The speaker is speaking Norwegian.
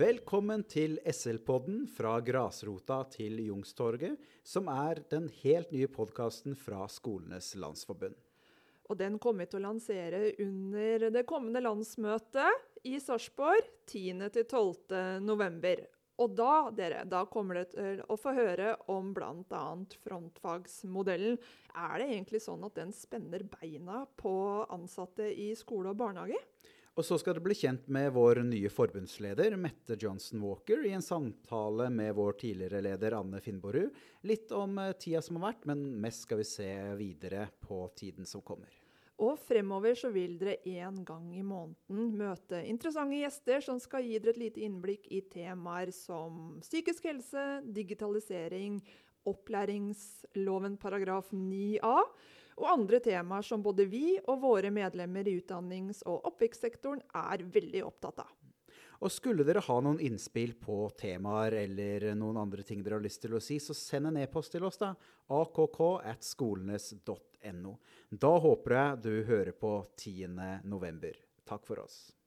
Velkommen til SL-podden fra grasrota til Jungstorget, som er den helt nye podkasten fra Skolenes landsforbund. Og den kommer vi til å lansere under det kommende landsmøtet i Sarpsborg 10.-12. november. Og da, dere, da kommer dere til å få høre om bl.a. frontfagsmodellen. Er det egentlig sånn at den spenner beina på ansatte i skole og barnehage? Og så skal du bli kjent med vår nye forbundsleder, Mette Johnson Walker, i en samtale med vår tidligere leder Anne Finnborud. Litt om eh, tida som har vært, men mest skal vi se videre på tiden som kommer. Og fremover så vil dere en gang i måneden møte interessante gjester som skal gi dere et lite innblikk i temaer som psykisk helse, digitalisering, opplæringsloven paragraf 9a og andre temaer som både vi og våre medlemmer i utdannings- og oppvekstsektoren er veldig opptatt av. Og skulle dere ha noen innspill på temaer eller noen andre ting dere har lyst til å si, så send en e-post til oss, da. akk at skolenes.no. Da håper jeg du hører på 10. november. Takk for oss.